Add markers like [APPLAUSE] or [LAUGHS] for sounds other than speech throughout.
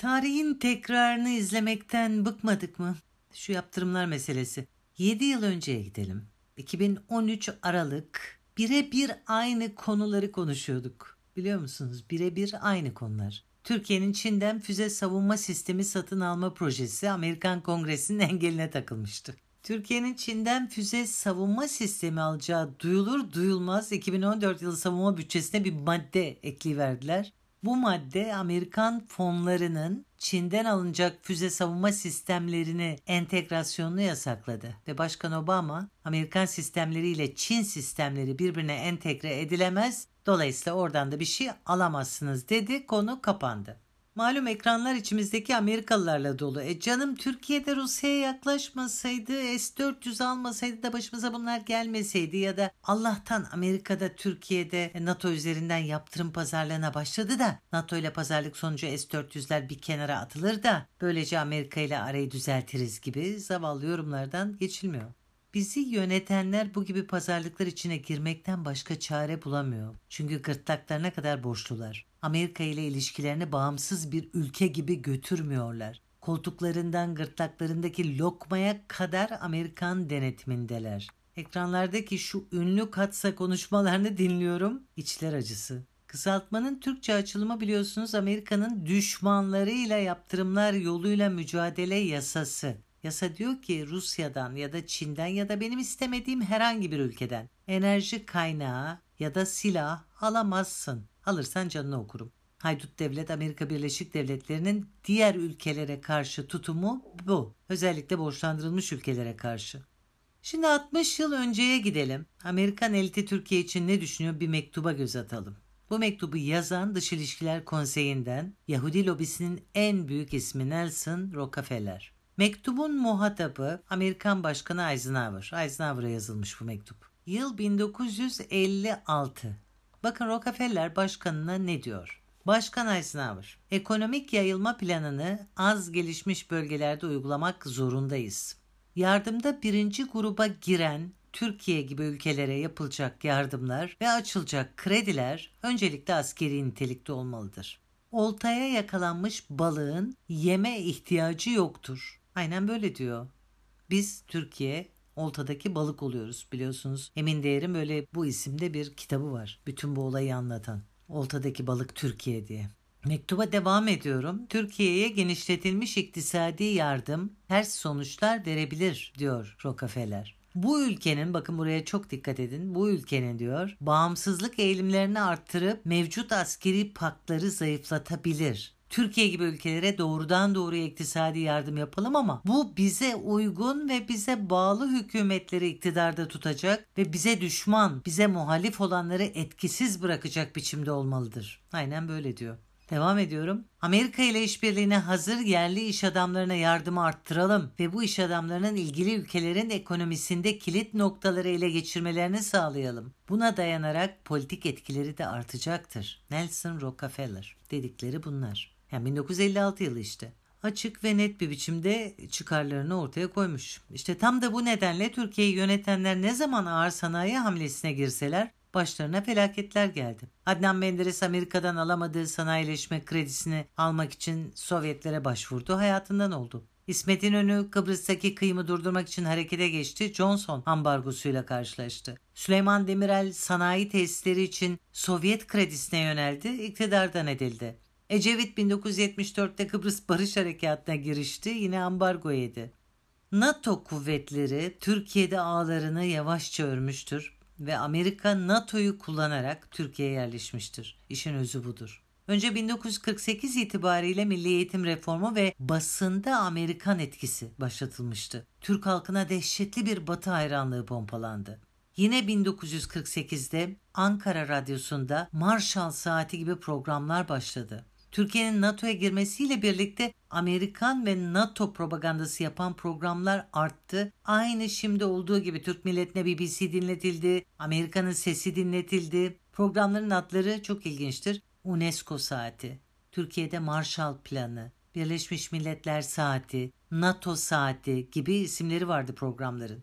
Tarihin tekrarını izlemekten bıkmadık mı? Şu yaptırımlar meselesi. 7 yıl önceye gidelim. 2013 Aralık birebir aynı konuları konuşuyorduk. Biliyor musunuz? Birebir aynı konular. Türkiye'nin Çin'den füze savunma sistemi satın alma projesi Amerikan Kongresi'nin [LAUGHS] engeline takılmıştı. Türkiye'nin Çin'den füze savunma sistemi alacağı duyulur duyulmaz 2014 yılı savunma bütçesine bir madde ekliverdiler. Bu madde Amerikan fonlarının Çin'den alınacak füze savunma sistemlerini entegrasyonunu yasakladı ve Başkan Obama Amerikan sistemleriyle Çin sistemleri birbirine entegre edilemez dolayısıyla oradan da bir şey alamazsınız dedi konu kapandı. Malum ekranlar içimizdeki Amerikalılarla dolu. E canım Türkiye'de Rusya'ya yaklaşmasaydı, S-400 almasaydı da başımıza bunlar gelmeseydi ya da Allah'tan Amerika'da Türkiye'de NATO üzerinden yaptırım pazarlığına başladı da NATO ile pazarlık sonucu S-400'ler bir kenara atılır da böylece Amerika ile arayı düzeltiriz gibi zavallı yorumlardan geçilmiyor. Bizi yönetenler bu gibi pazarlıklar içine girmekten başka çare bulamıyor. Çünkü gırtlaklarına kadar borçlular. Amerika ile ilişkilerini bağımsız bir ülke gibi götürmüyorlar. Koltuklarından gırtlaklarındaki lokmaya kadar Amerikan denetimindeler. Ekranlardaki şu ünlü katsa konuşmalarını dinliyorum. İçler acısı. Kısaltmanın Türkçe açılımı biliyorsunuz Amerika'nın düşmanlarıyla yaptırımlar yoluyla mücadele yasası. Yasa diyor ki Rusya'dan ya da Çin'den ya da benim istemediğim herhangi bir ülkeden enerji kaynağı ya da silah alamazsın. Alırsan canını okurum. Haydut Devlet Amerika Birleşik Devletleri'nin diğer ülkelere karşı tutumu bu. Özellikle borçlandırılmış ülkelere karşı. Şimdi 60 yıl önceye gidelim. Amerikan eliti Türkiye için ne düşünüyor bir mektuba göz atalım. Bu mektubu yazan Dış İlişkiler Konseyi'nden Yahudi lobisinin en büyük ismi Nelson Rockefeller. Mektubun muhatabı Amerikan Başkanı Eisenhower. Eisenhower'a yazılmış bu mektup. Yıl 1956. Bakın Rockefeller başkanına ne diyor? Başkan Eisenhower, ekonomik yayılma planını az gelişmiş bölgelerde uygulamak zorundayız. Yardımda birinci gruba giren Türkiye gibi ülkelere yapılacak yardımlar ve açılacak krediler öncelikle askeri nitelikte olmalıdır. Oltaya yakalanmış balığın yeme ihtiyacı yoktur. Aynen böyle diyor. Biz Türkiye oltadaki balık oluyoruz biliyorsunuz. Emin Değer'in böyle bu isimde bir kitabı var. Bütün bu olayı anlatan. Oltadaki balık Türkiye diye. Mektuba devam ediyorum. Türkiye'ye genişletilmiş iktisadi yardım ters sonuçlar verebilir diyor Rockefeller. Bu ülkenin bakın buraya çok dikkat edin. Bu ülkenin diyor bağımsızlık eğilimlerini arttırıp mevcut askeri pakları zayıflatabilir. Türkiye gibi ülkelere doğrudan doğruya iktisadi yardım yapalım ama bu bize uygun ve bize bağlı hükümetleri iktidarda tutacak ve bize düşman, bize muhalif olanları etkisiz bırakacak biçimde olmalıdır. Aynen böyle diyor. Devam ediyorum. Amerika ile işbirliğine hazır yerli iş adamlarına yardımı arttıralım ve bu iş adamlarının ilgili ülkelerin ekonomisinde kilit noktaları ele geçirmelerini sağlayalım. Buna dayanarak politik etkileri de artacaktır. Nelson Rockefeller dedikleri bunlar. Yani 1956 yılı işte. Açık ve net bir biçimde çıkarlarını ortaya koymuş. İşte tam da bu nedenle Türkiye'yi yönetenler ne zaman ağır sanayi hamlesine girseler başlarına felaketler geldi. Adnan Menderes Amerika'dan alamadığı sanayileşme kredisini almak için Sovyetlere başvurdu, hayatından oldu. İsmet İnönü Kıbrıs'taki kıyımı durdurmak için harekete geçti. Johnson ambargosuyla karşılaştı. Süleyman Demirel sanayi tesisleri için Sovyet kredisine yöneldi, iktidardan edildi. Ecevit 1974'te Kıbrıs Barış Harekatı'na girişti, yine ambargo yedi. NATO kuvvetleri Türkiye'de ağlarını yavaşça örmüştür ve Amerika NATO'yu kullanarak Türkiye'ye yerleşmiştir. İşin özü budur. Önce 1948 itibariyle milli eğitim reformu ve basında Amerikan etkisi başlatılmıştı. Türk halkına dehşetli bir batı hayranlığı pompalandı. Yine 1948'de Ankara Radyosu'nda Marshall Saati gibi programlar başladı. Türkiye'nin NATO'ya girmesiyle birlikte Amerikan ve NATO propagandası yapan programlar arttı. Aynı şimdi olduğu gibi Türk milletine BBC dinletildi, Amerika'nın sesi dinletildi. Programların adları çok ilginçtir. UNESCO saati, Türkiye'de Marshall Planı, Birleşmiş Milletler Saati, NATO Saati gibi isimleri vardı programların.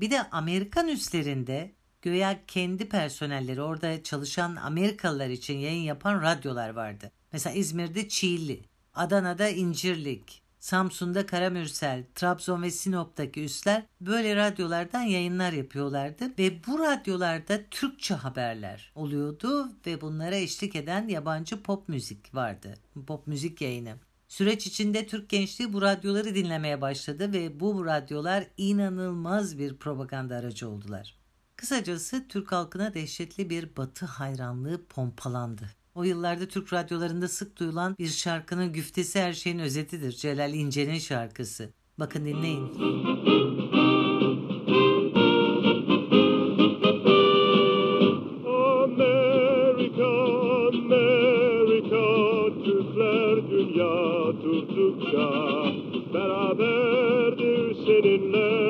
Bir de Amerikan üslerinde göya kendi personelleri orada çalışan Amerikalılar için yayın yapan radyolar vardı. Mesela İzmir'de Çiğli, Adana'da İncirlik, Samsun'da Karamürsel, Trabzon ve Sinop'taki üsler böyle radyolardan yayınlar yapıyorlardı ve bu radyolarda Türkçe haberler oluyordu ve bunlara eşlik eden yabancı pop müzik vardı. Pop müzik yayını. Süreç içinde Türk gençliği bu radyoları dinlemeye başladı ve bu radyolar inanılmaz bir propaganda aracı oldular. Kısacası Türk halkına dehşetli bir batı hayranlığı pompalandı. O yıllarda Türk radyolarında sık duyulan bir şarkının güftesi her şeyin özetidir. Celal İnce'nin şarkısı. Bakın dinleyin. Amerika, Amerika, Türkler dünya tuttukça beraberdir seninle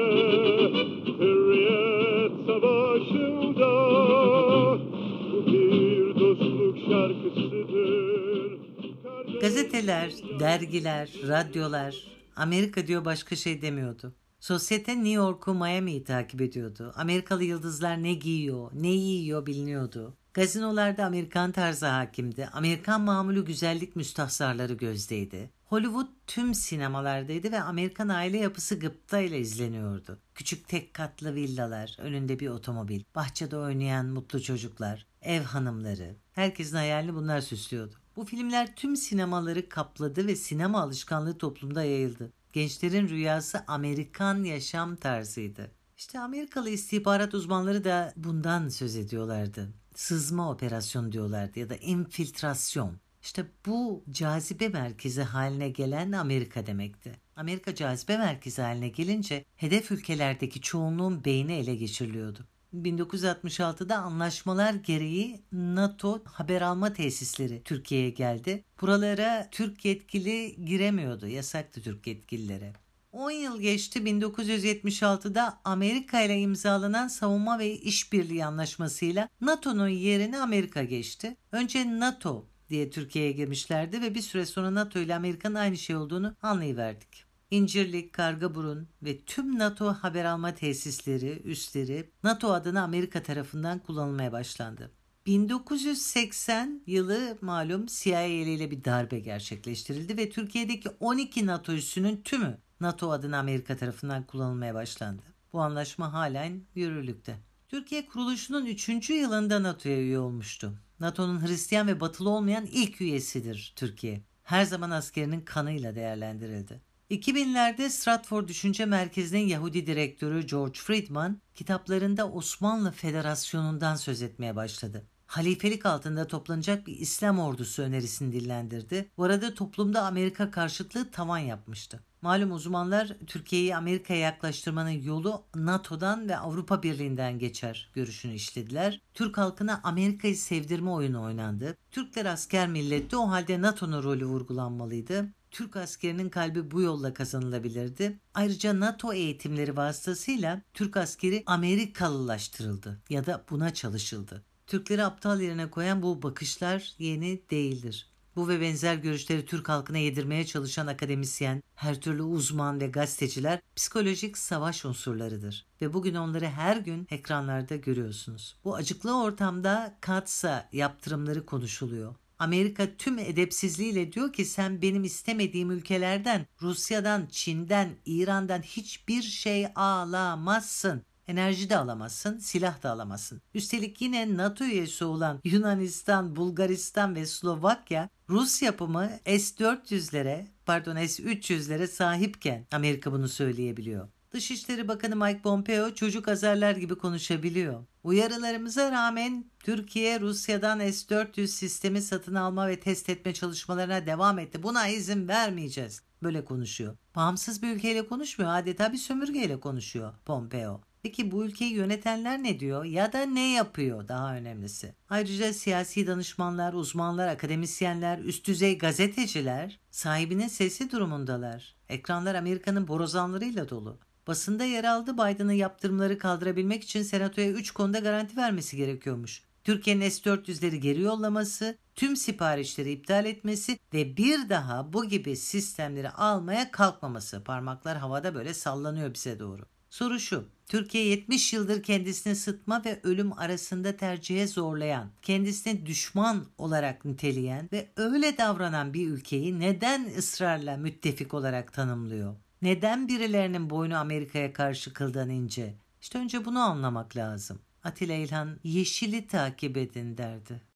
Gazeteler, dergiler, radyolar Amerika diyor başka şey demiyordu. Sosyete New York'u Miami'yi takip ediyordu. Amerikalı yıldızlar ne giyiyor, ne yiyor biliniyordu. Gazinolarda Amerikan tarzı hakimdi. Amerikan mamulü güzellik müstahsarları gözdeydi. Hollywood tüm sinemalardaydı ve Amerikan aile yapısı gıpta ile izleniyordu. Küçük tek katlı villalar, önünde bir otomobil, bahçede oynayan mutlu çocuklar, ev hanımları. Herkesin hayalini bunlar süslüyordu. Bu filmler tüm sinemaları kapladı ve sinema alışkanlığı toplumda yayıldı. Gençlerin rüyası Amerikan yaşam tarzıydı. İşte Amerikalı istihbarat uzmanları da bundan söz ediyorlardı. Sızma operasyonu diyorlardı ya da infiltrasyon. İşte bu cazibe merkezi haline gelen Amerika demekti. Amerika cazibe merkezi haline gelince hedef ülkelerdeki çoğunluğun beyni ele geçiriliyordu. 1966'da anlaşmalar gereği NATO haber alma tesisleri Türkiye'ye geldi. Buralara Türk yetkili giremiyordu. Yasaktı Türk yetkililere. 10 yıl geçti 1976'da Amerika ile imzalanan savunma ve işbirliği anlaşmasıyla NATO'nun yerine Amerika geçti. Önce NATO diye Türkiye'ye girmişlerdi ve bir süre sonra NATO ile Amerika'nın aynı şey olduğunu anlayıverdik. İncirlik, Kargaburun ve tüm NATO haber alma tesisleri, üsleri NATO adına Amerika tarafından kullanılmaya başlandı. 1980 yılı malum CIA ile bir darbe gerçekleştirildi ve Türkiye'deki 12 NATO üssünün tümü NATO adına Amerika tarafından kullanılmaya başlandı. Bu anlaşma halen yürürlükte. Türkiye kuruluşunun 3. yılında NATO'ya üye olmuştu. NATO'nun Hristiyan ve batılı olmayan ilk üyesidir Türkiye. Her zaman askerinin kanıyla değerlendirildi. 2000'lerde Stratford Düşünce Merkezi'nin Yahudi direktörü George Friedman kitaplarında Osmanlı Federasyonu'ndan söz etmeye başladı. Halifelik altında toplanacak bir İslam ordusu önerisini dillendirdi. Bu arada toplumda Amerika karşıtlığı tavan yapmıştı. Malum uzmanlar Türkiye'yi Amerika'ya yaklaştırmanın yolu NATO'dan ve Avrupa Birliği'nden geçer görüşünü işlediler. Türk halkına Amerika'yı sevdirme oyunu oynandı. Türkler asker milletti o halde NATO'nun rolü vurgulanmalıydı. Türk askerinin kalbi bu yolla kazanılabilirdi. Ayrıca NATO eğitimleri vasıtasıyla Türk askeri Amerikalılaştırıldı ya da buna çalışıldı. Türkleri aptal yerine koyan bu bakışlar yeni değildir. Bu ve benzer görüşleri Türk halkına yedirmeye çalışan akademisyen, her türlü uzman ve gazeteciler psikolojik savaş unsurlarıdır. Ve bugün onları her gün ekranlarda görüyorsunuz. Bu acıklı ortamda katsa yaptırımları konuşuluyor. Amerika tüm edepsizliğiyle diyor ki sen benim istemediğim ülkelerden, Rusya'dan, Çin'den, İran'dan hiçbir şey alamazsın. Enerji de alamazsın, silah da alamazsın. Üstelik yine NATO üyesi olan Yunanistan, Bulgaristan ve Slovakya Rus yapımı S-400'lere pardon S-300'lere sahipken Amerika bunu söyleyebiliyor. Dışişleri Bakanı Mike Pompeo çocuk azarlar gibi konuşabiliyor. Uyarılarımıza rağmen Türkiye Rusya'dan S-400 sistemi satın alma ve test etme çalışmalarına devam etti. Buna izin vermeyeceğiz. Böyle konuşuyor. Bağımsız bir ülkeyle konuşmuyor. Adeta bir sömürgeyle konuşuyor Pompeo. Peki bu ülkeyi yönetenler ne diyor ya da ne yapıyor daha önemlisi? Ayrıca siyasi danışmanlar, uzmanlar, akademisyenler, üst düzey gazeteciler sahibinin sesi durumundalar. Ekranlar Amerika'nın borazanlarıyla dolu. Basında yer aldı Biden'ın yaptırımları kaldırabilmek için senatoya 3 konuda garanti vermesi gerekiyormuş. Türkiye'nin S-400'leri geri yollaması, tüm siparişleri iptal etmesi ve bir daha bu gibi sistemleri almaya kalkmaması. Parmaklar havada böyle sallanıyor bize doğru. Soru şu. Türkiye 70 yıldır kendisini sıtma ve ölüm arasında tercihe zorlayan, kendisini düşman olarak niteleyen ve öyle davranan bir ülkeyi neden ısrarla müttefik olarak tanımlıyor? Neden birilerinin boynu Amerika'ya karşı kıldan ince? İşte önce bunu anlamak lazım. Atilla İlhan yeşili takip edin derdi.